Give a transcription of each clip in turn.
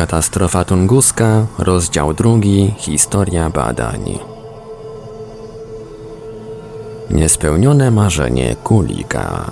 Katastrofa tunguska, rozdział drugi, historia badań. Niespełnione marzenie Kulika.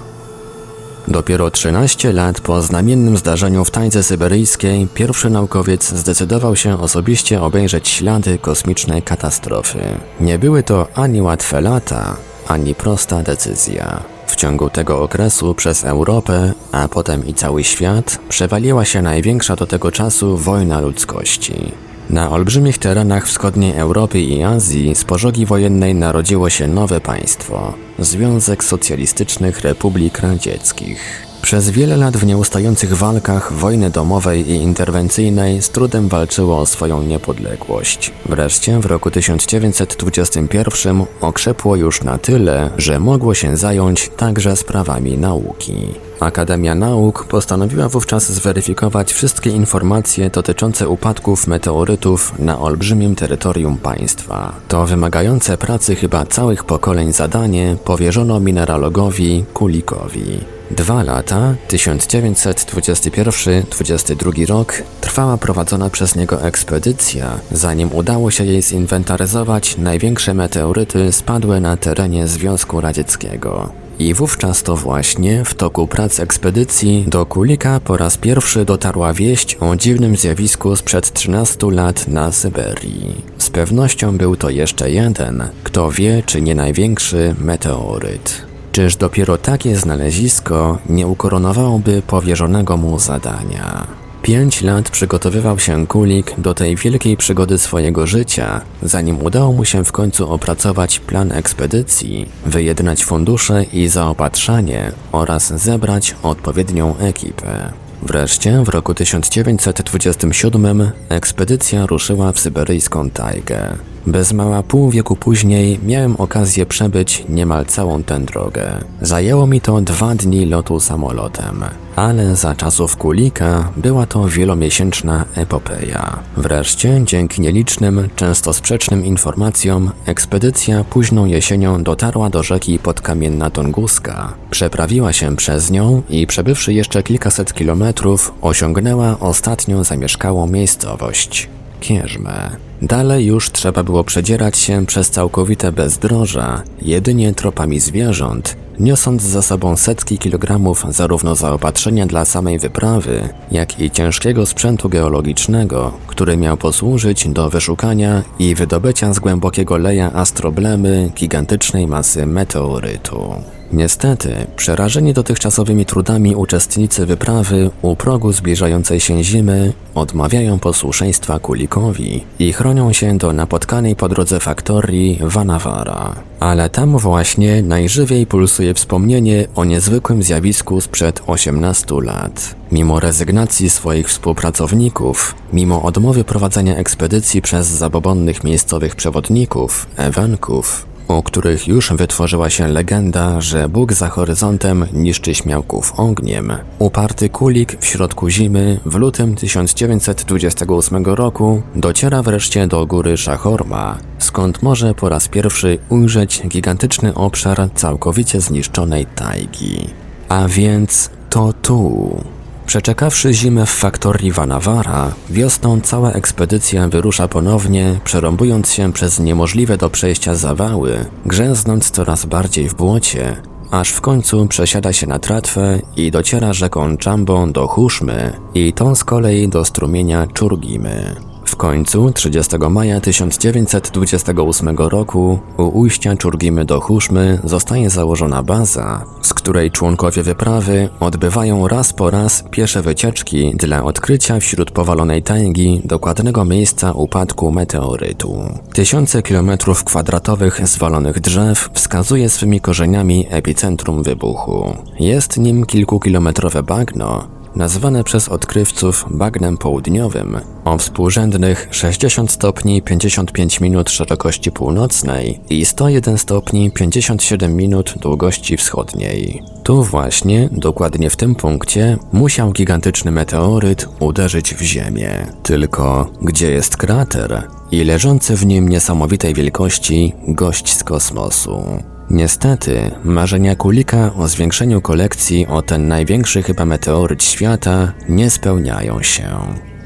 Dopiero 13 lat po znamiennym zdarzeniu w tańce syberyjskiej pierwszy naukowiec zdecydował się osobiście obejrzeć ślady kosmicznej katastrofy. Nie były to ani łatwe lata, ani prosta decyzja. W ciągu tego okresu przez Europę, a potem i cały świat, przewaliła się największa do tego czasu wojna ludzkości. Na olbrzymich terenach wschodniej Europy i Azji z pożogi wojennej narodziło się nowe państwo Związek Socjalistycznych Republik Radzieckich. Przez wiele lat w nieustających walkach wojny domowej i interwencyjnej z trudem walczyło o swoją niepodległość. Wreszcie w roku 1921 okrzepło już na tyle, że mogło się zająć także sprawami nauki. Akademia Nauk postanowiła wówczas zweryfikować wszystkie informacje dotyczące upadków meteorytów na olbrzymim terytorium państwa. To wymagające pracy chyba całych pokoleń zadanie powierzono mineralogowi Kulikowi. Dwa lata, 1921-22 rok, trwała prowadzona przez niego ekspedycja, zanim udało się jej zinwentaryzować największe meteoryty spadłe na terenie Związku Radzieckiego. I wówczas to właśnie w toku prac ekspedycji do Kulika po raz pierwszy dotarła wieść o dziwnym zjawisku sprzed 13 lat na Syberii. Z pewnością był to jeszcze jeden, kto wie czy nie największy meteoryt. Czyż dopiero takie znalezisko nie ukoronowałoby powierzonego mu zadania? Pięć lat przygotowywał się Kulik do tej wielkiej przygody swojego życia, zanim udało mu się w końcu opracować plan ekspedycji, wyjednać fundusze i zaopatrzenie oraz zebrać odpowiednią ekipę. Wreszcie w roku 1927 ekspedycja ruszyła w syberyjską tajgę. Bez mała pół wieku później miałem okazję przebyć niemal całą tę drogę. Zajęło mi to dwa dni lotu samolotem, ale za czasów Kulika była to wielomiesięczna epopeja. Wreszcie, dzięki nielicznym, często sprzecznym informacjom, ekspedycja późną jesienią dotarła do rzeki Podkamienna Tunguska. Przeprawiła się przez nią i przebywszy jeszcze kilkaset kilometrów, osiągnęła ostatnią zamieszkałą miejscowość. Kierzmę. Dalej już trzeba było przedzierać się przez całkowite bezdroża, jedynie tropami zwierząt, niosąc za sobą setki kilogramów zarówno zaopatrzenia dla samej wyprawy, jak i ciężkiego sprzętu geologicznego, który miał posłużyć do wyszukania i wydobycia z głębokiego leja astroblemy gigantycznej masy meteorytu. Niestety, przerażeni dotychczasowymi trudami uczestnicy wyprawy u progu zbliżającej się zimy odmawiają posłuszeństwa Kulikowi i chronią się do napotkanej po drodze faktorii Vanavara. Ale tam właśnie najżywiej pulsuje wspomnienie o niezwykłym zjawisku sprzed 18 lat. Mimo rezygnacji swoich współpracowników, mimo odmowy prowadzenia ekspedycji przez zabobonnych miejscowych przewodników, ewanków, u których już wytworzyła się legenda, że Bóg za horyzontem niszczy śmiałków ogniem. Uparty kulik w środku zimy w lutym 1928 roku dociera wreszcie do góry Szachorma, skąd może po raz pierwszy ujrzeć gigantyczny obszar całkowicie zniszczonej tajgi. A więc to tu. Przeczekawszy zimę w faktorii Vanavara, wiosną cała ekspedycja wyrusza ponownie, przerąbując się przez niemożliwe do przejścia zawały, grzęznąc coraz bardziej w błocie, aż w końcu przesiada się na tratwę i dociera rzeką Czambą do Huszmy i tą z kolei do strumienia Czurgimy końcu, 30 maja 1928 roku, u ujścia Czurgimy do Huszmy zostaje założona baza, z której członkowie wyprawy odbywają raz po raz piesze wycieczki dla odkrycia wśród powalonej tajgi dokładnego miejsca upadku meteorytu. Tysiące kilometrów kwadratowych zwalonych drzew wskazuje swymi korzeniami epicentrum wybuchu. Jest nim kilkukilometrowe bagno, nazwane przez odkrywców bagnem południowym, o współrzędnych 60 stopni 55 minut szerokości północnej i 101 stopni 57 minut długości wschodniej. Tu właśnie, dokładnie w tym punkcie, musiał gigantyczny meteoryt uderzyć w Ziemię. Tylko gdzie jest krater i leżący w nim niesamowitej wielkości gość z kosmosu? Niestety, marzenia Kulika o zwiększeniu kolekcji o ten największy chyba meteoryt świata nie spełniają się.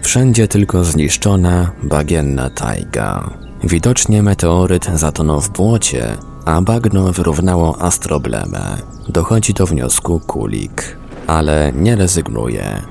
Wszędzie tylko zniszczona, bagienna tajga. Widocznie meteoryt zatonął w błocie, a bagno wyrównało astroblemę. Dochodzi do wniosku Kulik. Ale nie rezygnuje.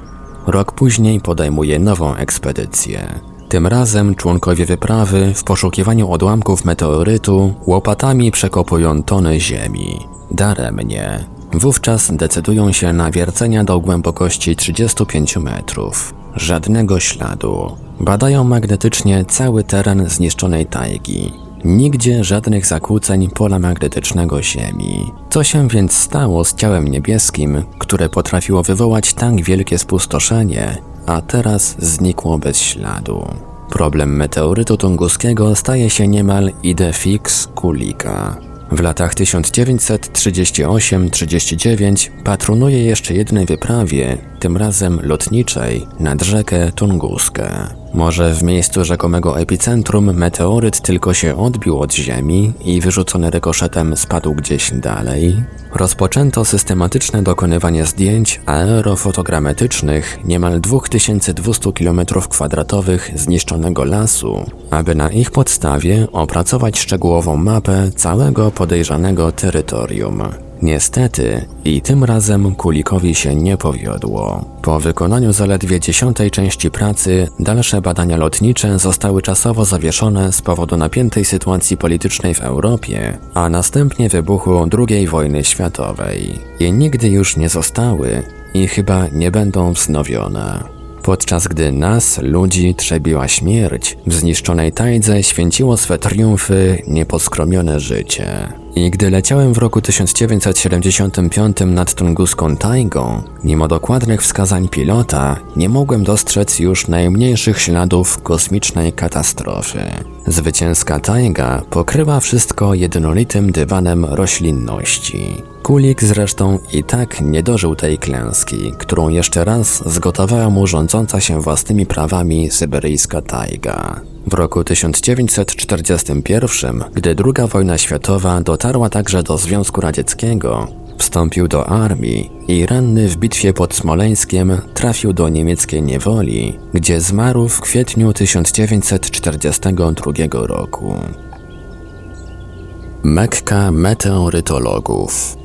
Rok później podejmuje nową ekspedycję. Tym razem członkowie wyprawy w poszukiwaniu odłamków meteorytu łopatami przekopują tony ziemi. Daremnie. Wówczas decydują się na wiercenia do głębokości 35 metrów. Żadnego śladu. Badają magnetycznie cały teren zniszczonej tajgi. Nigdzie żadnych zakłóceń pola magnetycznego Ziemi. Co się więc stało z ciałem niebieskim, które potrafiło wywołać tak wielkie spustoszenie, a teraz znikło bez śladu? Problem meteorytu tunguskiego staje się niemal ide fix Kulika. W latach 1938-39 patronuje jeszcze jednej wyprawie, tym razem lotniczej, nad rzekę Tunguskę. Może w miejscu rzekomego epicentrum meteoryt tylko się odbił od Ziemi i wyrzucony rykoszetem spadł gdzieś dalej? Rozpoczęto systematyczne dokonywanie zdjęć aerofotogrametycznych niemal 2200 km2 zniszczonego lasu, aby na ich podstawie opracować szczegółową mapę całego podejrzanego terytorium. Niestety, i tym razem Kulikowi się nie powiodło. Po wykonaniu zaledwie dziesiątej części pracy, dalsze badania lotnicze zostały czasowo zawieszone z powodu napiętej sytuacji politycznej w Europie, a następnie wybuchu II wojny światowej. I nigdy już nie zostały i chyba nie będą wznowione. Podczas gdy nas, ludzi, trzebiła śmierć, w zniszczonej tajdze święciło swe triumfy nieposkromione życie. I gdy leciałem w roku 1975 nad Tunguską Taigą, mimo dokładnych wskazań pilota, nie mogłem dostrzec już najmniejszych śladów kosmicznej katastrofy. Zwycięska tajga pokrywa wszystko jednolitym dywanem roślinności. Kulik zresztą i tak nie dożył tej klęski, którą jeszcze raz zgotowała mu rządząca się własnymi prawami syberyjska tajga. W roku 1941, gdy II wojna światowa dotarła także do Związku Radzieckiego, wstąpił do armii i ranny w bitwie pod Smoleńskiem trafił do niemieckiej niewoli, gdzie zmarł w kwietniu 1942 roku. Mekka meteorytologów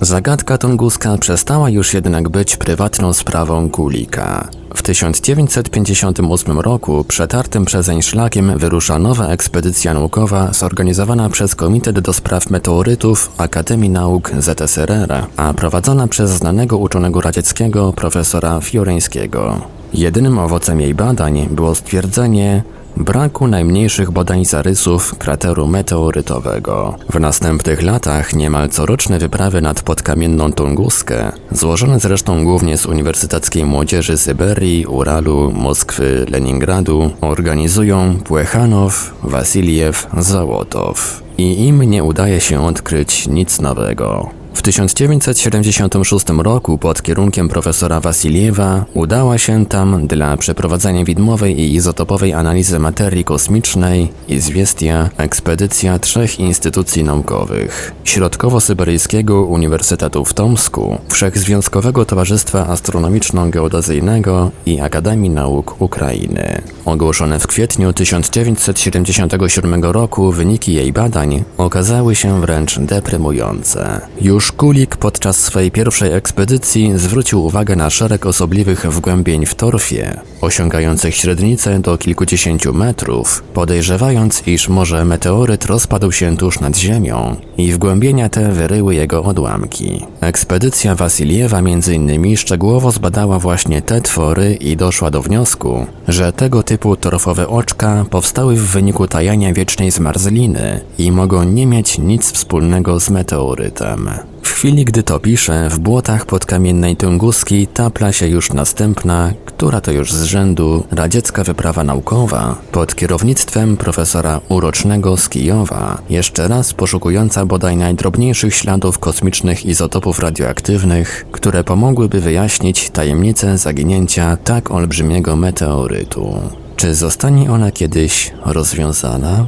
Zagadka tunguska przestała już jednak być prywatną sprawą Kulika. W 1958 roku przetartym przezeń szlakiem wyrusza nowa ekspedycja naukowa zorganizowana przez Komitet do Spraw Meteorytów Akademii Nauk ZSRR, a prowadzona przez znanego uczonego radzieckiego profesora Fioreńskiego. Jedynym owocem jej badań było stwierdzenie, braku najmniejszych badań zarysów krateru meteorytowego. W następnych latach niemal coroczne wyprawy nad podkamienną Tunguskę, złożone zresztą głównie z uniwersyteckiej młodzieży Syberii, Uralu, Moskwy, Leningradu, organizują Płechanow, Wasiliew, Załotow. I im nie udaje się odkryć nic nowego. W 1976 roku pod kierunkiem profesora Wasiliewa udała się tam dla przeprowadzenia widmowej i izotopowej analizy materii kosmicznej Izwiestia ekspedycja trzech instytucji naukowych. Środkowo-Syberyjskiego Uniwersytetu w Tomsku, Wszechzwiązkowego Towarzystwa Astronomiczno-Geodezyjnego i Akademii Nauk Ukrainy. Ogłoszone w kwietniu 1977 roku wyniki jej badań okazały się wręcz deprymujące. Już Kulik podczas swojej pierwszej ekspedycji zwrócił uwagę na szereg osobliwych wgłębień w torfie, osiągających średnicę do kilkudziesięciu metrów, podejrzewając, iż może meteoryt rozpadł się tuż nad Ziemią i wgłębienia te wyryły jego odłamki. Ekspedycja Wasiliewa innymi szczegółowo zbadała właśnie te twory i doszła do wniosku, że tego typu torfowe oczka powstały w wyniku tajania wiecznej zmarzliny i mogą nie mieć nic wspólnego z meteorytem. W chwili, gdy to piszę, w błotach podkamiennej Tunguski tapla się już następna, która to już z rzędu radziecka wyprawa naukowa pod kierownictwem profesora Urocznego z Kijowa, jeszcze raz poszukująca bodaj najdrobniejszych śladów kosmicznych izotopów radioaktywnych, które pomogłyby wyjaśnić tajemnicę zaginięcia tak olbrzymiego meteorytu. Czy zostanie ona kiedyś rozwiązana?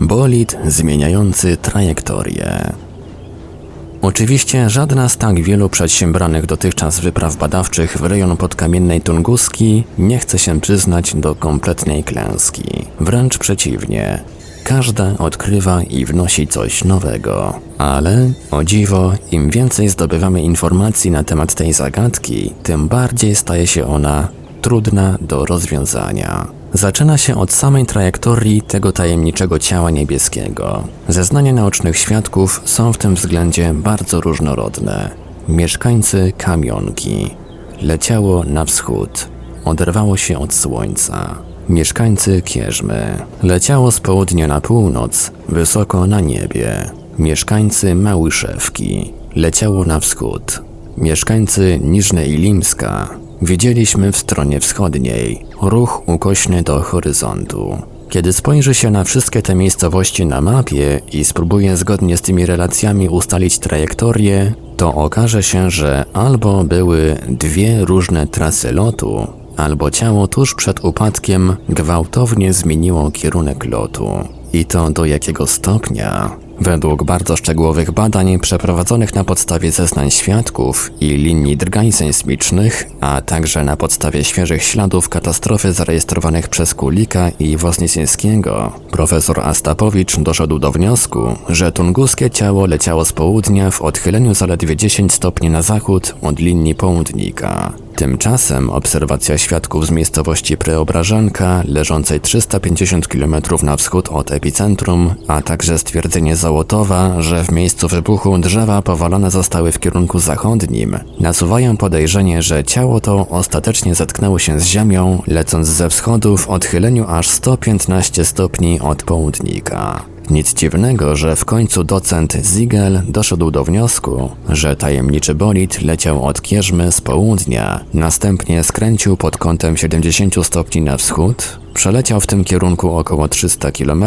Bolid zmieniający trajektorię. Oczywiście żadna z tak wielu przedsiębranych dotychczas wypraw badawczych w rejon podkamiennej Tunguski nie chce się przyznać do kompletnej klęski. Wręcz przeciwnie. Każda odkrywa i wnosi coś nowego. Ale, o dziwo, im więcej zdobywamy informacji na temat tej zagadki, tym bardziej staje się ona trudna do rozwiązania. Zaczyna się od samej trajektorii tego tajemniczego ciała niebieskiego. Zeznania naocznych świadków są w tym względzie bardzo różnorodne. Mieszkańcy kamionki. Leciało na wschód. Oderwało się od słońca. Mieszkańcy Kierzmy. Leciało z południa na północ, wysoko na niebie. Mieszkańcy Małyszewki. Leciało na wschód. Mieszkańcy Niżne Ilimska Widzieliśmy w stronie wschodniej ruch ukośny do horyzontu. Kiedy spojrzy się na wszystkie te miejscowości na mapie i spróbuje zgodnie z tymi relacjami ustalić trajektorię, to okaże się, że albo były dwie różne trasy lotu, albo ciało tuż przed upadkiem gwałtownie zmieniło kierunek lotu. I to do jakiego stopnia? Według bardzo szczegółowych badań przeprowadzonych na podstawie zeznań świadków i linii drgań sejsmicznych, a także na podstawie świeżych śladów katastrofy zarejestrowanych przez Kulika i Wosniesińskiego, profesor Astapowicz doszedł do wniosku, że tunguskie ciało leciało z południa w odchyleniu zaledwie 10 stopni na zachód od linii południka. Tymczasem obserwacja świadków z miejscowości Preobrażanka, leżącej 350 km na wschód od epicentrum, a także stwierdzenie Załotowa, że w miejscu wybuchu drzewa powalone zostały w kierunku zachodnim, nasuwają podejrzenie, że ciało to ostatecznie zetknęło się z ziemią, lecąc ze wschodu w odchyleniu aż 115 stopni od południka. Nic dziwnego, że w końcu docent Ziegel doszedł do wniosku, że tajemniczy bolid leciał od Kierzmy z południa, następnie skręcił pod kątem 70 stopni na wschód, przeleciał w tym kierunku około 300 km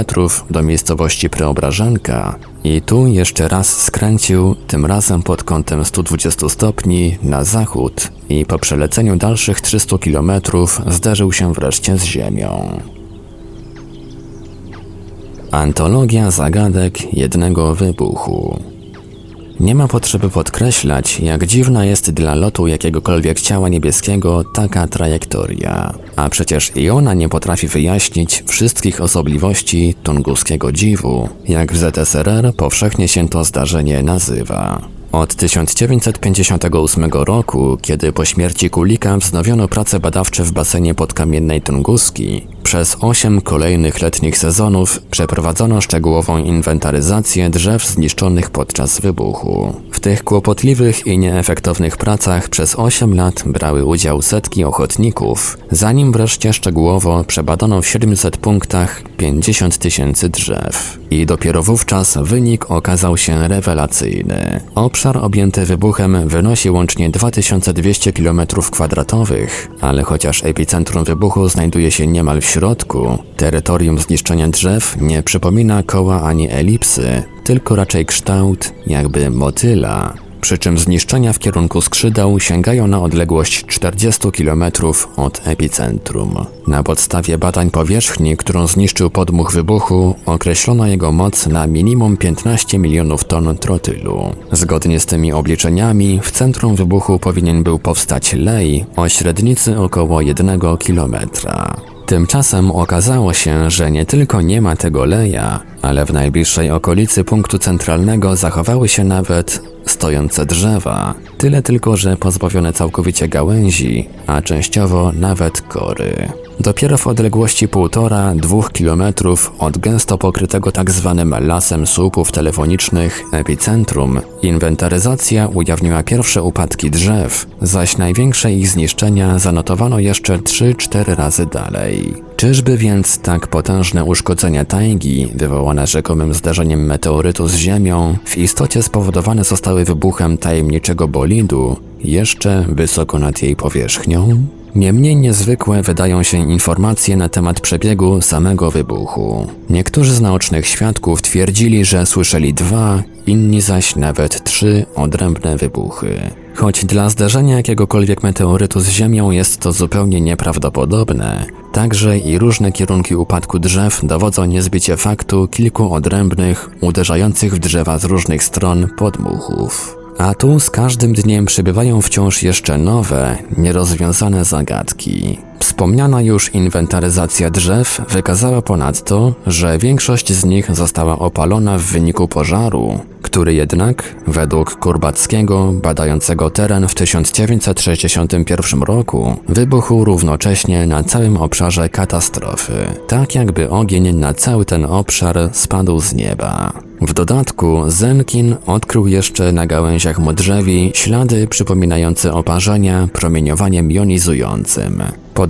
do miejscowości Preobrażanka i tu jeszcze raz skręcił, tym razem pod kątem 120 stopni na zachód i po przeleceniu dalszych 300 km zderzył się wreszcie z ziemią. Antologia zagadek jednego wybuchu. Nie ma potrzeby podkreślać, jak dziwna jest dla lotu jakiegokolwiek ciała niebieskiego taka trajektoria. A przecież i ona nie potrafi wyjaśnić wszystkich osobliwości tunguskiego dziwu, jak w ZSRR powszechnie się to zdarzenie nazywa. Od 1958 roku, kiedy po śmierci Kulika wznowiono prace badawcze w basenie podkamiennej Tunguski, przez 8 kolejnych letnich sezonów przeprowadzono szczegółową inwentaryzację drzew zniszczonych podczas wybuchu. W tych kłopotliwych i nieefektownych pracach przez 8 lat brały udział setki ochotników, zanim wreszcie szczegółowo przebadano w 700 punktach 50 tysięcy drzew. I dopiero wówczas wynik okazał się rewelacyjny. Obszar objęty wybuchem wynosi łącznie 2200 km2, ale chociaż epicentrum wybuchu znajduje się niemal w środku, terytorium zniszczenia drzew nie przypomina koła ani elipsy, tylko raczej kształt jakby motyla przy czym zniszczenia w kierunku skrzydeł sięgają na odległość 40 km od epicentrum. Na podstawie badań powierzchni, którą zniszczył podmuch wybuchu, określono jego moc na minimum 15 milionów ton trotylu. Zgodnie z tymi obliczeniami, w centrum wybuchu powinien był powstać lej o średnicy około 1 kilometra. Tymczasem okazało się, że nie tylko nie ma tego leja, ale w najbliższej okolicy punktu centralnego zachowały się nawet stojące drzewa. Tyle tylko, że pozbawione całkowicie gałęzi, a częściowo nawet kory. Dopiero w odległości 1,5-2 kilometrów od gęsto pokrytego tzw. Tak lasem słupów telefonicznych epicentrum, inwentaryzacja ujawniła pierwsze upadki drzew, zaś największe ich zniszczenia zanotowano jeszcze 3-4 razy dalej. Czyżby więc tak potężne uszkodzenia tajgi, wywołane rzekomym zdarzeniem meteorytu z Ziemią, w istocie spowodowane zostały wybuchem tajemniczego bolidu, jeszcze wysoko nad jej powierzchnią? Nie mniej niezwykłe wydają się informacje na temat przebiegu samego wybuchu. Niektórzy z naocznych świadków twierdzili, że słyszeli dwa, inni zaś nawet trzy odrębne wybuchy. Choć dla zdarzenia jakiegokolwiek meteorytu z Ziemią jest to zupełnie nieprawdopodobne, także i różne kierunki upadku drzew dowodzą niezbicie faktu kilku odrębnych, uderzających w drzewa z różnych stron podmuchów. A tu z każdym dniem przybywają wciąż jeszcze nowe, nierozwiązane zagadki. Wspomniana już inwentaryzacja drzew wykazała ponadto, że większość z nich została opalona w wyniku pożaru, który jednak, według Kurbackiego, badającego teren w 1961 roku, wybuchł równocześnie na całym obszarze katastrofy, tak jakby ogień na cały ten obszar spadł z nieba. W dodatku Zenkin odkrył jeszcze na gałęziach modrzewi ślady przypominające oparzenia promieniowaniem jonizującym.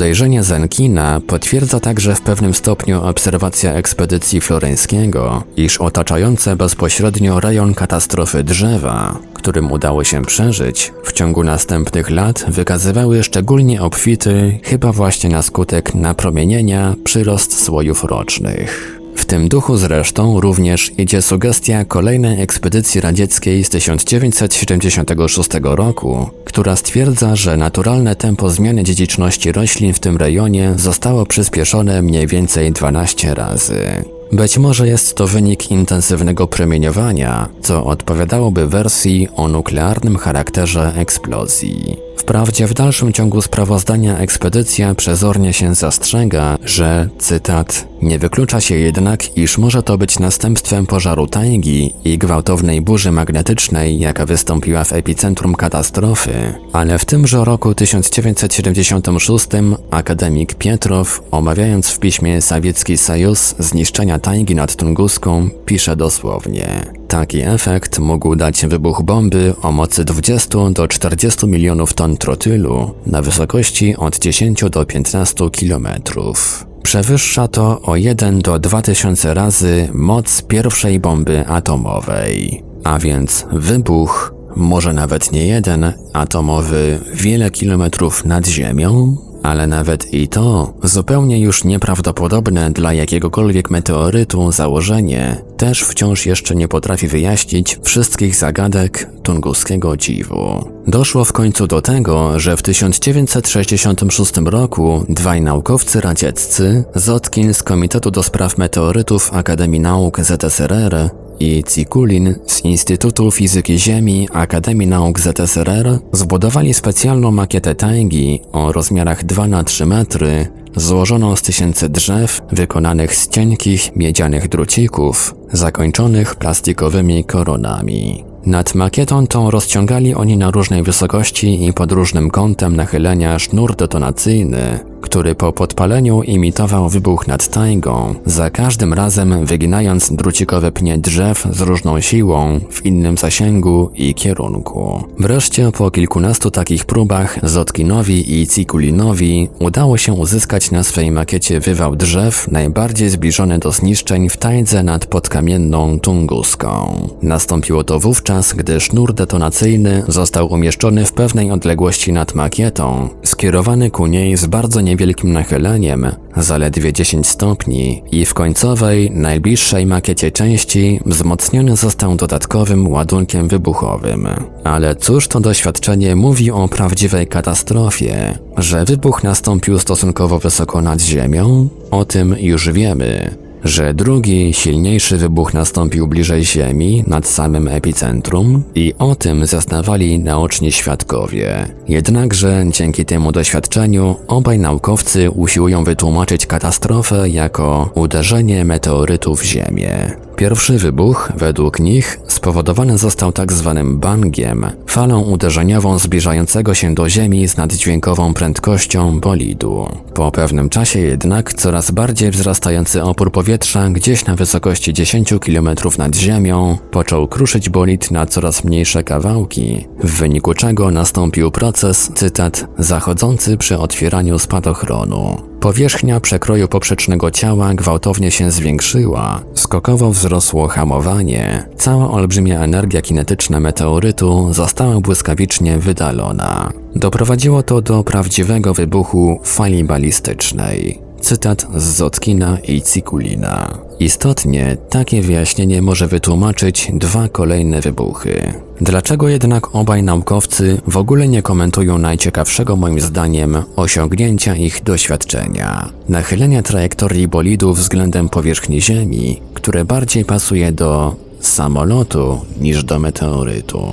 Podejrzenie Zenkina potwierdza także w pewnym stopniu obserwacja ekspedycji floreńskiego, iż otaczające bezpośrednio rejon katastrofy drzewa, którym udało się przeżyć, w ciągu następnych lat wykazywały szczególnie obfity, chyba właśnie na skutek napromienienia, przyrost słojów rocznych. W tym duchu zresztą również idzie sugestia kolejnej ekspedycji radzieckiej z 1976 roku, która stwierdza, że naturalne tempo zmiany dziedziczności roślin w tym rejonie zostało przyspieszone mniej więcej 12 razy. Być może jest to wynik intensywnego promieniowania, co odpowiadałoby wersji o nuklearnym charakterze eksplozji. Wprawdzie w dalszym ciągu sprawozdania ekspedycja przezornie się zastrzega, że, cytat, nie wyklucza się jednak, iż może to być następstwem pożaru tajgi i gwałtownej burzy magnetycznej, jaka wystąpiła w epicentrum katastrofy, ale w tymże roku 1976 akademik Pietrow, omawiając w piśmie Sawiecki Sojus zniszczenia tajgi nad Tunguską, pisze dosłownie. Taki efekt mógł dać wybuch bomby o mocy 20 do 40 milionów ton trotylu na wysokości od 10 do 15 kilometrów. Przewyższa to o 1 do 2000 razy moc pierwszej bomby atomowej. A więc wybuch, może nawet nie jeden, atomowy wiele kilometrów nad Ziemią, ale nawet i to, zupełnie już nieprawdopodobne dla jakiegokolwiek meteorytu założenie, też wciąż jeszcze nie potrafi wyjaśnić wszystkich zagadek tunguskiego dziwu. Doszło w końcu do tego, że w 1966 roku dwaj naukowcy radzieccy, Zotkin z Komitetu do Spraw Meteorytów Akademii Nauk ZSRR i Cikulin z Instytutu Fizyki Ziemi Akademii Nauk ZSRR zbudowali specjalną makietę tajgi o rozmiarach 2 na 3 metry, złożoną z tysięcy drzew wykonanych z cienkich miedzianych drucików, zakończonych plastikowymi koronami. Nad makietą tą rozciągali oni na różnej wysokości i pod różnym kątem nachylenia sznur detonacyjny, który po podpaleniu imitował wybuch nad tajgą, za każdym razem wyginając drucikowe pnie drzew z różną siłą, w innym zasięgu i kierunku. Wreszcie po kilkunastu takich próbach Zotkinowi i Cikulinowi udało się uzyskać na swej makiecie wywał drzew najbardziej zbliżony do zniszczeń w tajdze nad podkamienną Tunguską. Nastąpiło to wówczas, gdy sznur detonacyjny został umieszczony w pewnej odległości nad makietą, skierowany ku niej z bardzo niewielkim niewielkim nachyleniem, zaledwie 10 stopni i w końcowej, najbliższej makiecie części wzmocniony został dodatkowym ładunkiem wybuchowym. Ale cóż to doświadczenie mówi o prawdziwej katastrofie? Że wybuch nastąpił stosunkowo wysoko nad ziemią? O tym już wiemy. Że drugi, silniejszy wybuch nastąpił bliżej Ziemi, nad samym epicentrum i o tym zaznawali naoczni świadkowie. Jednakże dzięki temu doświadczeniu obaj naukowcy usiłują wytłumaczyć katastrofę jako uderzenie meteorytu w Ziemię. Pierwszy wybuch, według nich, spowodowany został tak zwanym bangiem, falą uderzeniową zbliżającego się do Ziemi z naddźwiękową prędkością bolidu. Po pewnym czasie jednak coraz bardziej wzrastający opór powietrza gdzieś na wysokości 10 km nad Ziemią począł kruszyć bolid na coraz mniejsze kawałki, w wyniku czego nastąpił proces, cytat, zachodzący przy otwieraniu spadochronu. Powierzchnia przekroju poprzecznego ciała gwałtownie się zwiększyła, skokowo wzrosło hamowanie, cała olbrzymia energia kinetyczna meteorytu została błyskawicznie wydalona. Doprowadziło to do prawdziwego wybuchu fali balistycznej. Cytat z Zotkina i Cikulina. Istotnie, takie wyjaśnienie może wytłumaczyć dwa kolejne wybuchy. Dlaczego jednak obaj naukowcy w ogóle nie komentują najciekawszego moim zdaniem osiągnięcia ich doświadczenia? Nachylenia trajektorii bolidu względem powierzchni Ziemi, które bardziej pasuje do samolotu niż do meteorytu.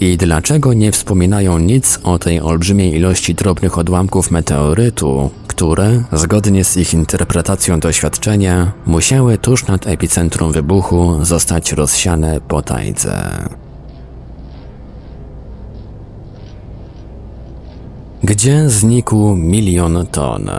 I dlaczego nie wspominają nic o tej olbrzymiej ilości drobnych odłamków meteorytu, które, zgodnie z ich interpretacją doświadczenia, musiały tuż nad epicentrum wybuchu zostać rozsiane po tajdze? Gdzie znikł milion ton?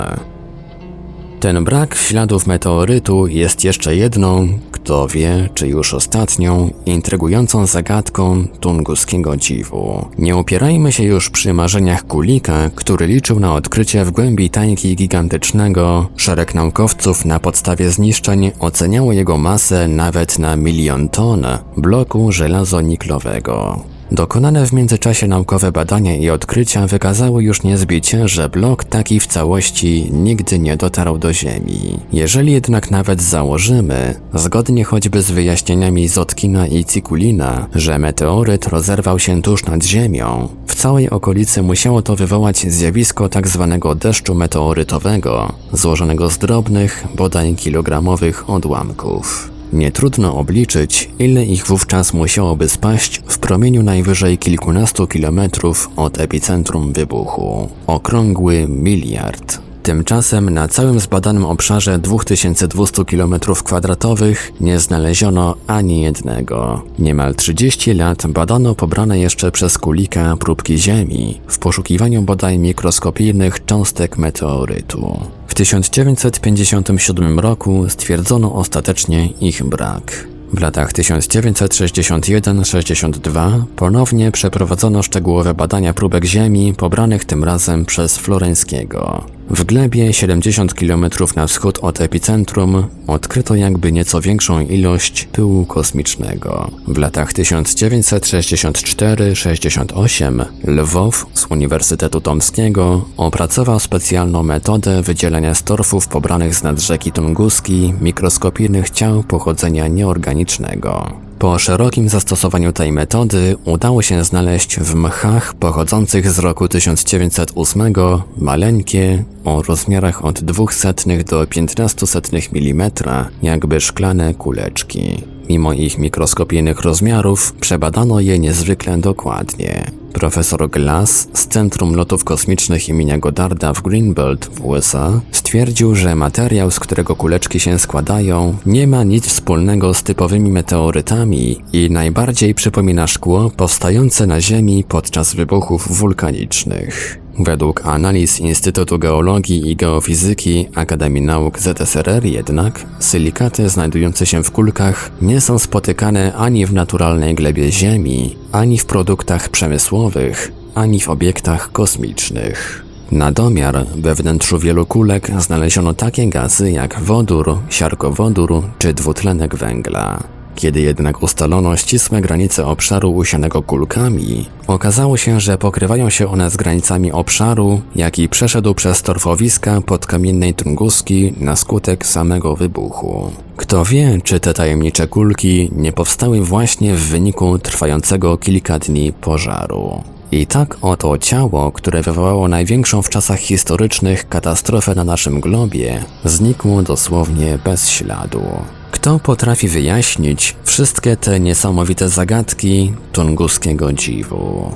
Ten brak śladów meteorytu jest jeszcze jedną, kto wie, czy już ostatnią, intrygującą zagadką tunguskiego dziwu. Nie upierajmy się już przy marzeniach Kulika, który liczył na odkrycie w głębi tańki gigantycznego. Szereg naukowców na podstawie zniszczeń oceniało jego masę nawet na milion ton bloku żelazo-niklowego. Dokonane w międzyczasie naukowe badania i odkrycia wykazały już niezbicie, że blok taki w całości nigdy nie dotarł do Ziemi. Jeżeli jednak nawet założymy, zgodnie choćby z wyjaśnieniami Zotkina i Cikulina, że meteoryt rozerwał się tuż nad Ziemią, w całej okolicy musiało to wywołać zjawisko tzw. Tak deszczu meteorytowego, złożonego z drobnych, bodaj kilogramowych odłamków. Nie trudno obliczyć, ile ich wówczas musiałoby spaść w promieniu najwyżej kilkunastu kilometrów od epicentrum wybuchu. Okrągły miliard. Tymczasem na całym zbadanym obszarze 2200 km2 nie znaleziono ani jednego. Niemal 30 lat badano pobrane jeszcze przez Kulika próbki Ziemi w poszukiwaniu bodaj mikroskopijnych cząstek meteorytu. W 1957 roku stwierdzono ostatecznie ich brak. W latach 1961-62 ponownie przeprowadzono szczegółowe badania próbek Ziemi pobranych tym razem przez Floreńskiego. W glebie 70 km na wschód od epicentrum odkryto jakby nieco większą ilość pyłu kosmicznego. W latach 1964-68 Lwow z Uniwersytetu Tomskiego opracował specjalną metodę wydzielenia storfów pobranych z nad rzeki Tunguski mikroskopijnych ciał pochodzenia nieorganicznego. Po szerokim zastosowaniu tej metody udało się znaleźć w mchach pochodzących z roku 1908 maleńkie, o rozmiarach od 200 do 1500 mm, jakby szklane kuleczki. Mimo ich mikroskopijnych rozmiarów przebadano je niezwykle dokładnie. Profesor Glass z Centrum Lotów Kosmicznych imienia Godarda w Greenbelt w USA stwierdził, że materiał, z którego kuleczki się składają, nie ma nic wspólnego z typowymi meteorytami i najbardziej przypomina szkło powstające na Ziemi podczas wybuchów wulkanicznych. Według analiz Instytutu Geologii i Geofizyki Akademii Nauk ZSRR jednak, silikaty znajdujące się w kulkach nie są spotykane ani w naturalnej glebie Ziemi, ani w produktach przemysłowych, ani w obiektach kosmicznych. Na domiar we wnętrzu wielu kulek znaleziono takie gazy jak wodór, siarkowodór czy dwutlenek węgla. Kiedy jednak ustalono ścisłe granice obszaru usianego kulkami, okazało się, że pokrywają się one z granicami obszaru, jaki przeszedł przez torfowiska podkamiennej Tunguski na skutek samego wybuchu. Kto wie, czy te tajemnicze kulki nie powstały właśnie w wyniku trwającego kilka dni pożaru. I tak oto ciało, które wywołało największą w czasach historycznych katastrofę na naszym globie, znikło dosłownie bez śladu. Kto potrafi wyjaśnić wszystkie te niesamowite zagadki tunguskiego dziwu?